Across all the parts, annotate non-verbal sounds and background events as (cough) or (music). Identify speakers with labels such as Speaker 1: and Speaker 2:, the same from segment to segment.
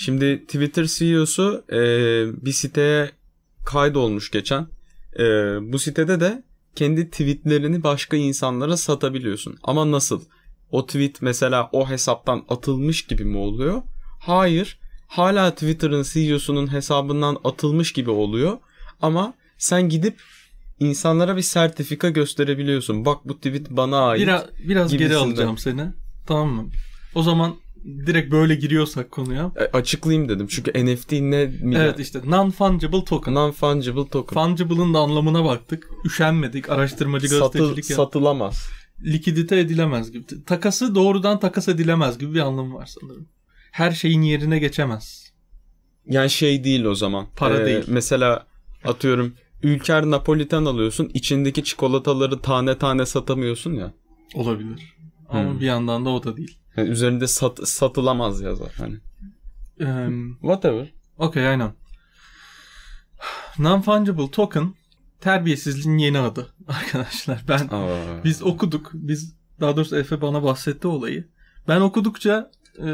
Speaker 1: Şimdi Twitter CEO'su e, bir siteye kaydolmuş geçen. E, bu sitede de kendi tweetlerini başka insanlara satabiliyorsun. Ama nasıl? O tweet mesela o hesaptan atılmış gibi mi oluyor? Hayır. Hala Twitter'ın CEO'sunun hesabından atılmış gibi oluyor. Ama sen gidip insanlara bir sertifika gösterebiliyorsun. Bak bu tweet bana ait.
Speaker 2: Biraz, biraz geri alacağım seni. Tamam mı? O zaman direkt böyle giriyorsak konuya.
Speaker 1: E, açıklayayım dedim. Çünkü NFT ne? mi-
Speaker 2: Evet işte non-fungible token.
Speaker 1: Non-fungible token.
Speaker 2: Fungible'ın da anlamına baktık. Üşenmedik. Araştırmacı gazetecilik yap-
Speaker 1: satılamaz.
Speaker 2: likidite edilemez gibi. Takası doğrudan takas edilemez gibi bir anlamı var sanırım. Her şeyin yerine geçemez.
Speaker 1: Yani şey değil o zaman.
Speaker 2: Para değil.
Speaker 1: Mesela atıyorum Ülker Napolitan alıyorsun. içindeki çikolataları tane tane satamıyorsun ya.
Speaker 2: Olabilir. Ama
Speaker 1: Hmm.
Speaker 2: bir yandan da o da değil.
Speaker 1: Yani üzerinde sat, satılamaz yazar. Hani.
Speaker 2: Ee,
Speaker 1: Whatever.
Speaker 2: Okey aynen. Non-fungible token terbiyesizliğin yeni adı (laughs) arkadaşlar. Ben
Speaker 1: Aa.
Speaker 2: biz okuduk. Biz daha doğrusu Efe bana bahsetti olayı. Ben okudukça e,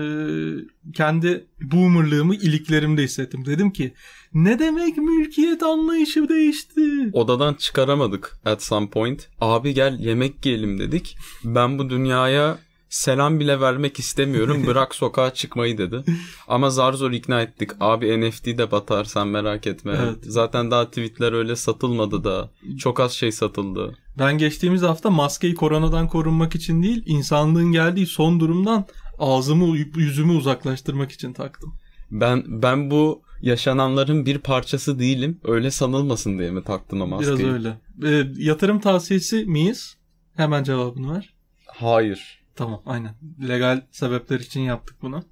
Speaker 2: kendi boomerlığımı iliklerimde hissettim. Dedim ki ne demek mülkiyet anlayışı değişti?
Speaker 1: Odadan çıkaramadık at some point. Abi gel yemek yiyelim dedik. Ben bu dünyaya selam bile vermek istemiyorum. (laughs) Bırak sokağa çıkmayı dedi. Ama zar zor ikna ettik. Abi NFT de batar sen merak etme.
Speaker 2: Evet.
Speaker 1: Zaten daha tweetler öyle satılmadı da. Çok az şey satıldı.
Speaker 2: Ben geçtiğimiz hafta maskeyi koronadan korunmak için değil, insanlığın geldiği son durumdan ağzımı yüzümü uzaklaştırmak için taktım.
Speaker 1: Ben ben bu yaşananların bir parçası değilim. Öyle sanılmasın diye mi taktın o maskeyi?
Speaker 2: Biraz öyle. Ee, yatırım tavsiyesi miyiz? Hemen cevabını ver.
Speaker 1: Hayır.
Speaker 2: Tamam aynen. Legal sebepler için yaptık bunu.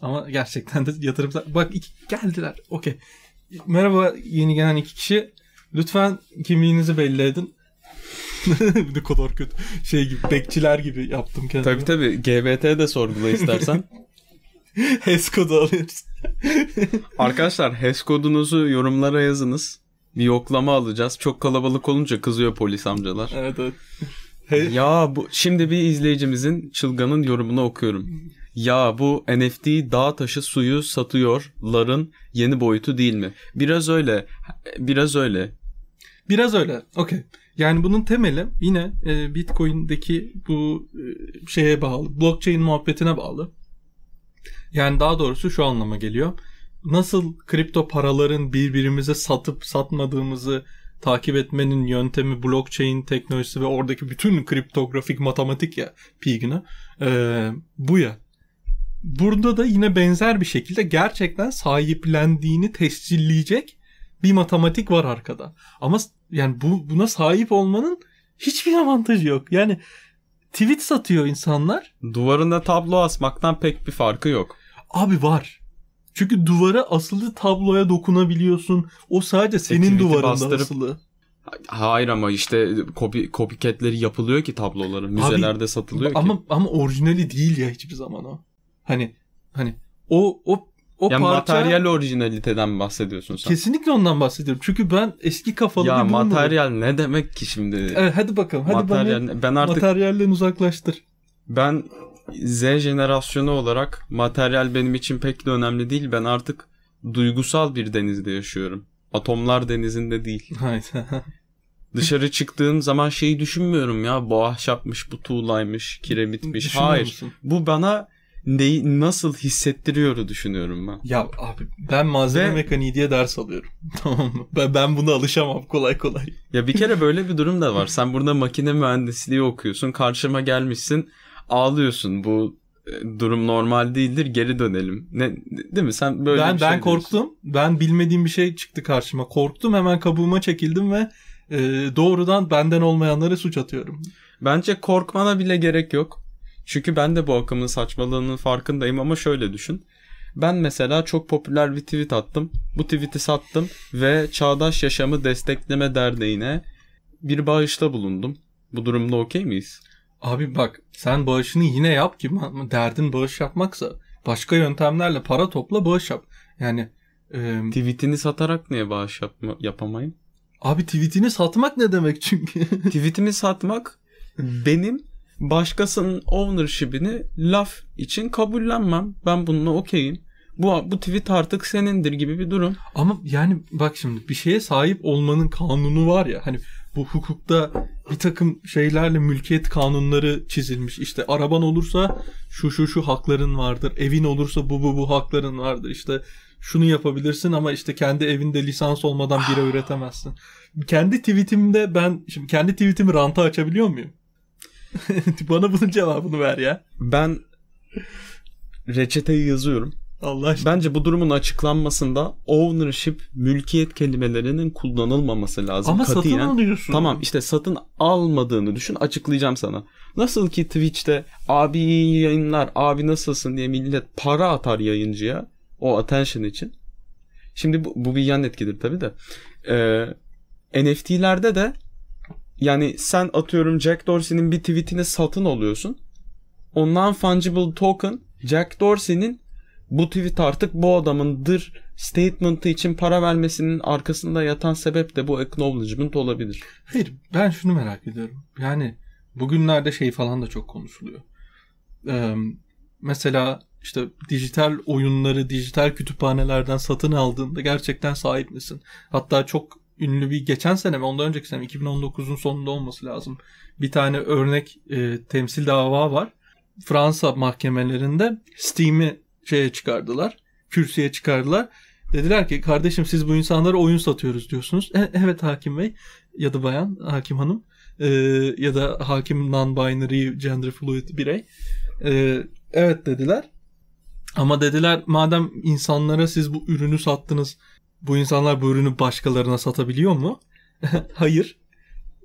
Speaker 2: Ama gerçekten de yatırım... Bak iki, geldiler. Okey. Merhaba yeni gelen iki kişi. Lütfen kimliğinizi belli edin. (laughs) ne kadar kötü. Şey gibi bekçiler gibi yaptım kendimi.
Speaker 1: Tabii tabii. GBT de sorgula istersen. (laughs)
Speaker 2: HES kodu alıyoruz. (laughs)
Speaker 1: Arkadaşlar HES kodunuzu yorumlara yazınız. Bir yoklama alacağız. Çok kalabalık olunca kızıyor polis amcalar.
Speaker 2: evet evet.
Speaker 1: Ya bu şimdi bir izleyicimizin çılganın yorumunu okuyorum. Ya bu NFT dağ taşı suyu satıyorların yeni boyutu değil mi? Biraz öyle. Biraz öyle.
Speaker 2: Biraz öyle. Okey. Yani bunun temeli yine e, Bitcoin'deki bu e, şeye bağlı. Blockchain muhabbetine bağlı. Yani daha doğrusu şu anlama geliyor. Nasıl kripto paraların birbirimize satıp satmadığımızı takip etmenin yöntemi blockchain teknolojisi ve oradaki bütün kriptografik matematik ya pi günü e, bu ya. Burada da yine benzer bir şekilde gerçekten sahiplendiğini tescilleyecek bir matematik var arkada. Ama yani bu buna sahip olmanın hiçbir avantajı yok. Yani tweet satıyor insanlar.
Speaker 1: Duvarına tablo asmaktan pek bir farkı yok.
Speaker 2: Abi var. Çünkü duvara asılı tabloya dokunabiliyorsun. O sadece senin
Speaker 1: tweet'i
Speaker 2: duvarında
Speaker 1: bastırıp-
Speaker 2: asılı.
Speaker 1: Hayır ama işte copy, copycatleri yapılıyor ki tabloların. Müzelerde satılıyor ki.
Speaker 2: Ama ama orijinali değil ya hiçbir zaman o. Hani hani o o o
Speaker 1: yani
Speaker 2: parça
Speaker 1: materyal orijinaliteden bahsediyorsun sen.
Speaker 2: kesinlikle ondan bahsediyorum. Çünkü ben eski kafalı
Speaker 1: ya
Speaker 2: bir boomer'ım.
Speaker 1: materyal ne demek ki şimdi?
Speaker 2: Evet hadi bakalım. Hadi
Speaker 1: materyal,
Speaker 2: bana
Speaker 1: ben artık
Speaker 2: materyalden uzaklaştır.
Speaker 1: ben Z jenerasyonu olarak materyal benim için pek de önemli değil. Ben artık duygusal bir denizde yaşıyorum. Atomlar denizinde değil. (laughs) Dışarı çıktığım zaman şeyi düşünmüyorum ya. Bu ahşapmış, bu tuğlaymış, kiremitmiş. Hayır.
Speaker 2: musun?
Speaker 1: Bu bana neyi nasıl hissettiriyoru düşünüyorum ben.
Speaker 2: Ya abi ben malzeme
Speaker 1: Ve-
Speaker 2: mekaniği diye ders alıyorum. (laughs) tamam mı? Ben, ben buna alışamam kolay kolay.
Speaker 1: Ya bir kere böyle bir durum da var. Sen burada makine mühendisliği okuyorsun. Karşıma gelmişsin. Ağlıyorsun. Bu e, durum normal değildir. Geri dönelim. Ne değil mi? Sen böyle
Speaker 2: ben
Speaker 1: bir şey
Speaker 2: ben
Speaker 1: diyorsun.
Speaker 2: korktum. Ben bilmediğim bir şey çıktı karşıma. Korktum hemen kabuğuma çekildim ve e, doğrudan benden olmayanlara suç atıyorum.
Speaker 1: Bence korkmana bile gerek yok. Çünkü ben de bu akımın saçmalığının farkındayım ama şöyle düşün. Ben mesela çok popüler bir tweet attım. Bu tweet'i sattım ve Çağdaş Yaşamı Destekleme Derneği'ne bir bağışta bulundum. Bu durumda okey miyiz?
Speaker 2: Abi bak sen bağışını yine yap ki derdin bağış yapmaksa başka yöntemlerle para topla bağış yap. Yani e,
Speaker 1: Tweet'ini satarak niye bağış yapma, yapamayım?
Speaker 2: abi tweetini satmak ne demek çünkü? (laughs)
Speaker 1: Tweet'imi satmak benim başkasının ownership'ini laf için kabullenmem. Ben bununla okeyim. Bu bu tweet artık senindir gibi bir durum.
Speaker 2: Ama yani bak şimdi bir şeye sahip olmanın kanunu var ya hani bu hukukta bir takım şeylerle mülkiyet kanunları çizilmiş. İşte araban olursa şu şu şu hakların vardır. Evin olursa bu bu bu hakların vardır. İşte şunu yapabilirsin ama işte kendi evinde lisans olmadan bira üretemezsin. Kendi tweetimde ben şimdi kendi tweetimi ranta açabiliyor muyum? (laughs) Bana bunun cevabını ver ya.
Speaker 1: Ben reçeteyi yazıyorum.
Speaker 2: Allah aşkına.
Speaker 1: Bence bu durumun açıklanmasında ownership, mülkiyet kelimelerinin kullanılmaması lazım.
Speaker 2: Ama
Speaker 1: Katiyen.
Speaker 2: satın alıyorsun.
Speaker 1: Tamam işte satın almadığını düşün açıklayacağım sana. Nasıl ki Twitch'te abi yayınlar abi nasılsın diye millet para atar yayıncıya o attention için. Şimdi bu, bu bir yan etkidir tabii de. Ee, NFT'lerde de yani sen atıyorum Jack Dorsey'nin bir tweetini satın alıyorsun. O non-fungible token Jack Dorsey'nin bu tweet artık bu adamındır statement'ı için para vermesinin arkasında yatan sebep de bu acknowledgement olabilir.
Speaker 2: Hayır ben şunu merak ediyorum. Yani bugünlerde şey falan da çok konuşuluyor. Ee, mesela işte dijital oyunları dijital kütüphanelerden satın aldığında gerçekten sahip misin? Hatta çok ünlü bir geçen sene mi ondan önceki sene 2019'un sonunda olması lazım. Bir tane örnek e, temsil dava var. Fransa mahkemelerinde Steam'i şeye çıkardılar. Kürsüye çıkardılar. Dediler ki kardeşim siz bu insanlara oyun satıyoruz diyorsunuz. E, evet hakim bey ya da bayan hakim hanım e, ya da hakim non-binary gender fluid birey. E, evet dediler. Ama dediler madem insanlara siz bu ürünü sattınız bu insanlar bu ürünü başkalarına satabiliyor mu? (laughs) Hayır.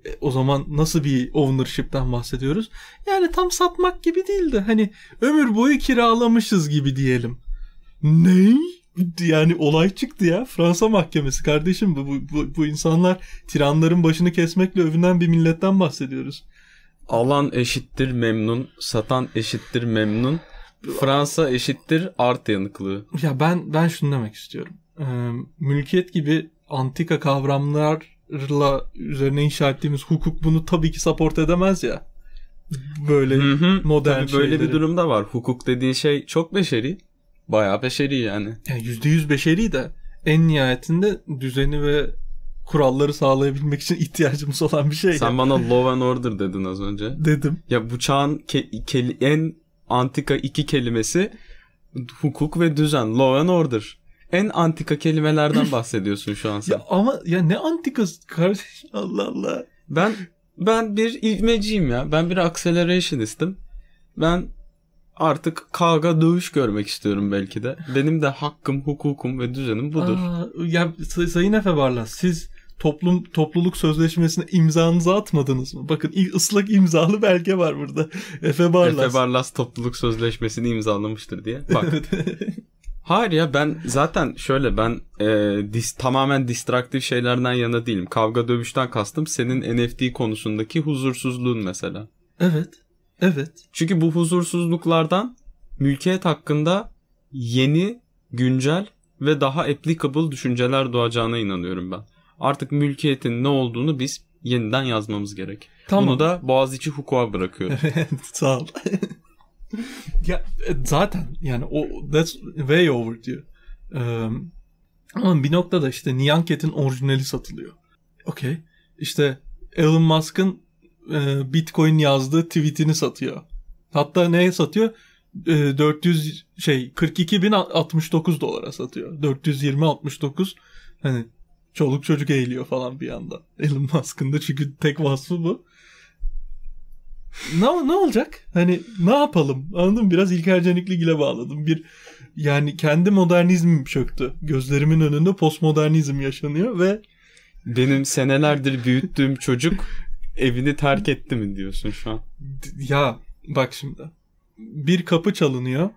Speaker 2: E, o zaman nasıl bir ownership'ten bahsediyoruz? Yani tam satmak gibi değil de hani ömür boyu kiralamışız gibi diyelim. Ne? Yani olay çıktı ya. Fransa mahkemesi kardeşim bu, bu, bu insanlar tiranların başını kesmekle övünen bir milletten bahsediyoruz.
Speaker 1: Alan eşittir memnun, satan eşittir memnun. Fransa eşittir art yanıklığı.
Speaker 2: Ya ben ben şunu demek istiyorum. Ee, mülkiyet gibi antika kavramlarla üzerine inşa ettiğimiz hukuk bunu tabii ki support edemez ya. Böyle
Speaker 1: Hı hı.
Speaker 2: modern
Speaker 1: Tabii böyle bir durum da var. Hukuk dediğin şey çok beşeri. Bayağı beşeri yani.
Speaker 2: Yani %100 beşeri de en nihayetinde düzeni ve kuralları sağlayabilmek için (laughs) ihtiyacımız olan bir şey.
Speaker 1: Sen bana law and order dedin az önce.
Speaker 2: dedim.
Speaker 1: Ya bu çağın ke- ke- en antika iki kelimesi hukuk ve düzen. Law and order. En antika kelimelerden (laughs) bahsediyorsun şu an sen.
Speaker 2: Ya ama ya ne antikası kardeş (laughs) Allah Allah.
Speaker 1: Ben ben bir ivmeciyim ya. Ben bir accelerationistim. Ben artık kavga dövüş görmek istiyorum belki de. Benim de hakkım, hukukum ve düzenim budur.
Speaker 2: Aa, ya Say- Sayın Efe Barlas siz toplum topluluk sözleşmesine imzanızı atmadınız mı? Bakın ıslak imzalı belge var burada. (laughs) Efe Barlas.
Speaker 1: Efe Barlas topluluk sözleşmesini imzalamıştır diye. Bak. Hayır ya ben zaten şöyle ben e, dis, tamamen distraktif şeylerden yana değilim. Kavga dövüşten kastım senin NFT konusundaki huzursuzluğun mesela.
Speaker 2: evet. Evet.
Speaker 1: Çünkü bu huzursuzluklardan mülkiyet hakkında yeni, güncel ve daha applicable düşünceler doğacağına inanıyorum ben. Artık mülkiyetin ne olduğunu biz yeniden yazmamız gerek.
Speaker 2: Tamam.
Speaker 1: Bunu da Boğaziçi hukuka bırakıyorum. (laughs)
Speaker 2: Sağ ol. (laughs) (laughs) ya e, zaten yani o that's way overdue. Ee, ama bir noktada işte Nyanket'in orijinali satılıyor. Okey. İşte Elon Musk'ın e, Bitcoin yazdığı tweetini satıyor. Hatta neye satıyor? E, 400 şey 42.069 dolara satıyor. 420 69 hani çoluk çocuk eğiliyor falan bir anda. Elon Musk'ın da çünkü tek vasfı bu ne, ne olacak? Hani ne yapalım? Anladın mı? Biraz İlker Canikligil'e bağladım. Bir yani kendi modernizmim çöktü. Gözlerimin önünde postmodernizm yaşanıyor ve
Speaker 1: Benim senelerdir büyüttüğüm çocuk evini terk etti mi diyorsun şu an?
Speaker 2: ya bak şimdi. Bir kapı çalınıyor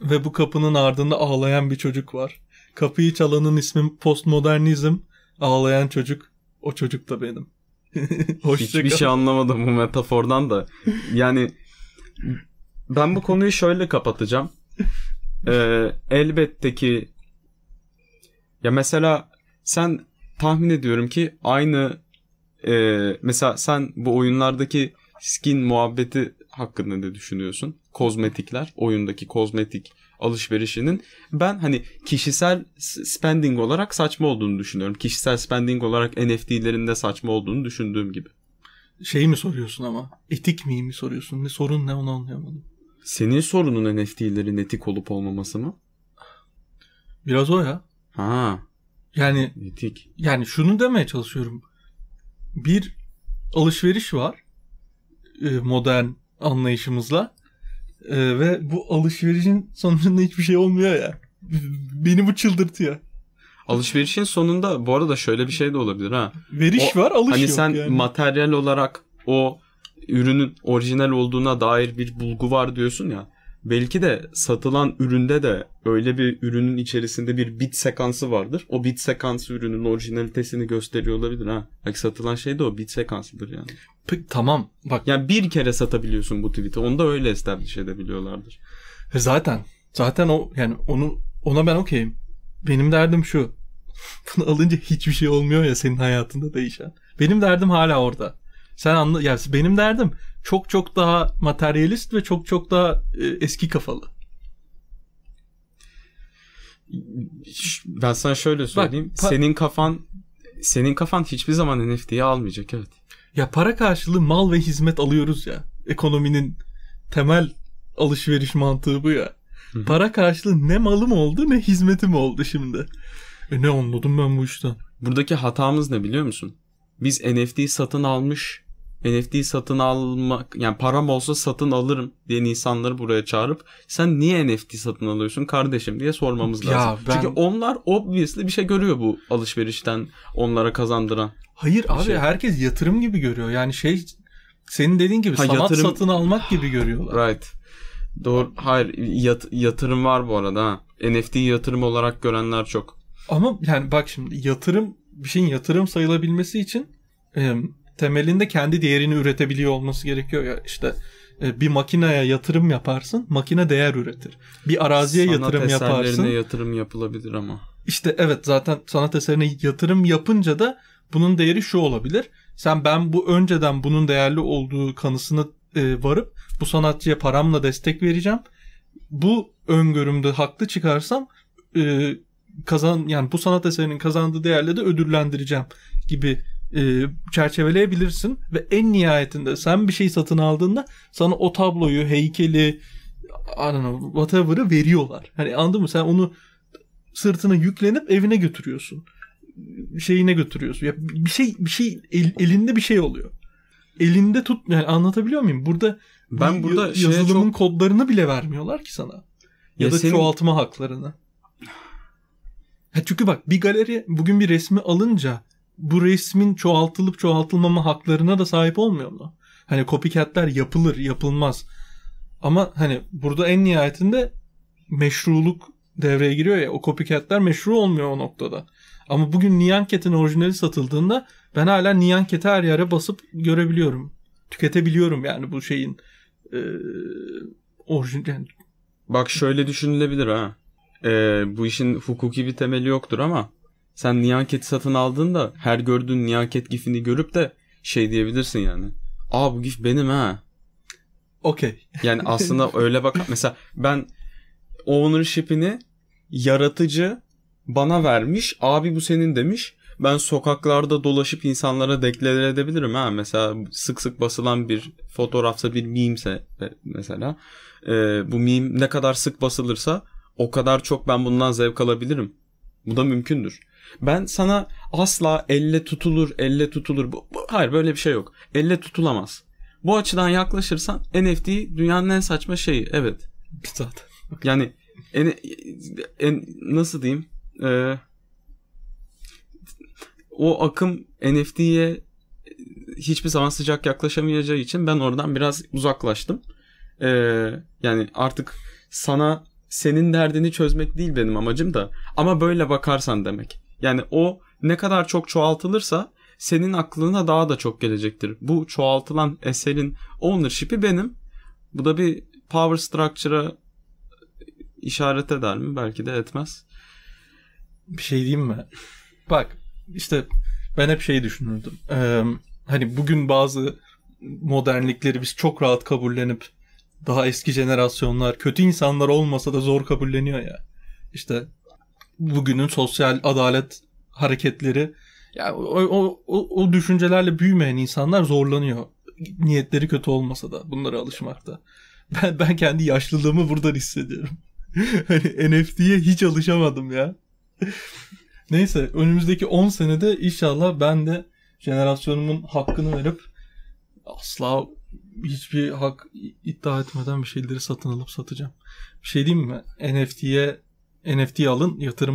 Speaker 2: ve bu kapının ardında ağlayan bir çocuk var. Kapıyı çalanın ismi postmodernizm. Ağlayan çocuk o çocuk da benim. (laughs)
Speaker 1: Hiçbir şey anlamadım bu metafordan da. Yani ben bu konuyu şöyle kapatacağım. (laughs) Ee, elbette ki ya mesela sen tahmin ediyorum ki aynı e, mesela sen bu oyunlardaki skin muhabbeti hakkında ne düşünüyorsun? Kozmetikler, oyundaki kozmetik alışverişinin ben hani kişisel spending olarak saçma olduğunu düşünüyorum. Kişisel spending olarak NFT'lerin de saçma olduğunu düşündüğüm gibi.
Speaker 2: Şey mi soruyorsun ama? Etik miyim mi soruyorsun? Ne sorun ne onu anlayamadım.
Speaker 1: Senin sorunun NFT'lerin etik olup olmaması mı?
Speaker 2: Biraz o ya.
Speaker 1: Ha.
Speaker 2: Yani
Speaker 1: etik.
Speaker 2: Yani şunu demeye çalışıyorum. Bir alışveriş var e, modern anlayışımızla e, ve bu alışverişin sonucunda hiçbir şey olmuyor ya. Beni bu çıldırtıyor.
Speaker 1: Alışverişin sonunda bu arada şöyle bir şey de olabilir ha.
Speaker 2: Veriş o, var, alış
Speaker 1: hani
Speaker 2: yok
Speaker 1: sen
Speaker 2: yani.
Speaker 1: materyal olarak o ürünün orijinal olduğuna dair bir bulgu var diyorsun ya. Belki de satılan üründe de öyle bir ürünün içerisinde bir bit sekansı vardır. O bit sekansı ürünün orijinalitesini gösteriyor olabilir ha. Belki satılan şey de o bit sekansıdır yani.
Speaker 2: Peki, tamam bak.
Speaker 1: Yani bir kere satabiliyorsun bu tweet'i. Onu da öyle establish edebiliyorlardır.
Speaker 2: E zaten. Zaten o yani onu ona ben okeyim. Benim derdim şu. (laughs) Bunu alınca hiçbir şey olmuyor ya senin hayatında değişen. Benim derdim hala orada. Sen anla yani benim derdim çok çok daha materyalist ve çok çok daha e, eski kafalı.
Speaker 1: Ben sana şöyle söyleyeyim. Bak, senin kafan senin kafan hiçbir zaman NFT'yi almayacak evet.
Speaker 2: Ya para karşılığı mal ve hizmet alıyoruz ya. Ekonominin temel alışveriş mantığı bu ya. Hı-hı. Para karşılığı ne malım oldu ne hizmetim oldu şimdi. E ne anladım ben bu işten.
Speaker 1: Buradaki hatamız ne biliyor musun? Biz NFT satın almış NFT satın almak yani param olsa satın alırım diyen insanları buraya çağırıp sen niye NFT satın alıyorsun kardeşim diye sormamız lazım. Ya ben... Çünkü onlar obviously bir şey görüyor bu alışverişten onlara kazandıran.
Speaker 2: Hayır abi şey. herkes yatırım gibi görüyor. Yani şey senin dediğin gibi ha, sanat yatırım... satın almak gibi görüyorlar.
Speaker 1: Right. Doğru. Hayır yat, yatırım var bu arada ha. NFT yatırım olarak görenler çok.
Speaker 2: Ama yani bak şimdi yatırım bir şeyin yatırım sayılabilmesi için e, temelinde kendi değerini üretebiliyor olması gerekiyor ya işte e, bir makineye yatırım yaparsın makine değer üretir. Bir araziye sanat yatırım yaparsın.
Speaker 1: yatırım yapılabilir ama.
Speaker 2: İşte evet zaten sanat eserine yatırım yapınca da bunun değeri şu olabilir. Sen ben bu önceden bunun değerli olduğu kanısını e, varıp bu sanatçıya paramla destek vereceğim. Bu öngörümde haklı çıkarsam e, kazan yani bu sanat eserinin kazandığı değerle de ödüllendireceğim gibi e, çerçeveleyebilirsin ve en nihayetinde sen bir şey satın aldığında sana o tabloyu, heykeli, I don't know, whatever'ı veriyorlar. Hani anladın mı? Sen onu sırtına yüklenip evine götürüyorsun. Şeyine götürüyorsun. Ya bir şey bir şey el, elinde bir şey oluyor. Elinde tut yani anlatabiliyor muyum? Burada ben burada yazılımın çok... kodlarını bile vermiyorlar ki sana. Ya, ya da senin... çoğaltma haklarını. Ha çünkü bak bir galeri bugün bir resmi alınca bu resmin çoğaltılıp çoğaltılmama haklarına da sahip olmuyor mu? Hani copycatler yapılır, yapılmaz. Ama hani burada en nihayetinde meşruluk devreye giriyor ya. O copycatler meşru olmuyor o noktada. Ama bugün Nyan Cat'in orijinali satıldığında ben hala Nyan her yere basıp görebiliyorum. Tüketebiliyorum yani bu şeyin e, orijinal. Yani...
Speaker 1: Bak şöyle düşünülebilir ha. Ee, bu işin hukuki bir temeli yoktur ama sen Nyanket satın aldığında her gördüğün Nyanket gifini görüp de şey diyebilirsin yani. Aa bu gif benim ha.
Speaker 2: Okey.
Speaker 1: Yani aslında (laughs) öyle bak mesela ben ownership'ini yaratıcı bana vermiş. Abi bu senin demiş. Ben sokaklarda dolaşıp insanlara deklare edebilirim ha. Mesela sık sık basılan bir fotoğrafsa bir mimse mesela. E, bu meme ne kadar sık basılırsa o kadar çok ben bundan zevk alabilirim. Bu da mümkündür. Ben sana asla elle tutulur, elle tutulur. Bu, bu, hayır böyle bir şey yok. Elle tutulamaz. Bu açıdan yaklaşırsan NFT dünyanın en saçma şeyi. Evet. (laughs)
Speaker 2: Zaten.
Speaker 1: Yani en, en nasıl diyeyim? Ee, o akım NFT'ye hiçbir zaman sıcak yaklaşamayacağı için ben oradan biraz uzaklaştım. Ee, yani artık sana senin derdini çözmek değil benim amacım da ama böyle bakarsan demek. Yani o ne kadar çok çoğaltılırsa senin aklına daha da çok gelecektir. Bu çoğaltılan eserin ownership'i benim. Bu da bir power structure'a işaret eder mi? Belki de etmez.
Speaker 2: Bir şey diyeyim mi? Bak işte ben hep şey düşünürdüm. Ee, hani bugün bazı modernlikleri biz çok rahat kabullenip daha eski jenerasyonlar kötü insanlar olmasa da zor kabulleniyor ya. İşte bugünün sosyal adalet hareketleri ya o, o, o, o düşüncelerle büyümeyen insanlar zorlanıyor. Niyetleri kötü olmasa da bunlara alışmakta. Ben, ben kendi yaşlılığımı buradan hissediyorum. (laughs) hani NFT'ye hiç alışamadım ya. Neyse önümüzdeki 10 senede inşallah ben de jenerasyonumun hakkını verip asla hiçbir hak iddia etmeden bir şeyleri satın alıp satacağım. Bir şey diyeyim mi? NFT'ye NFT alın, yatırım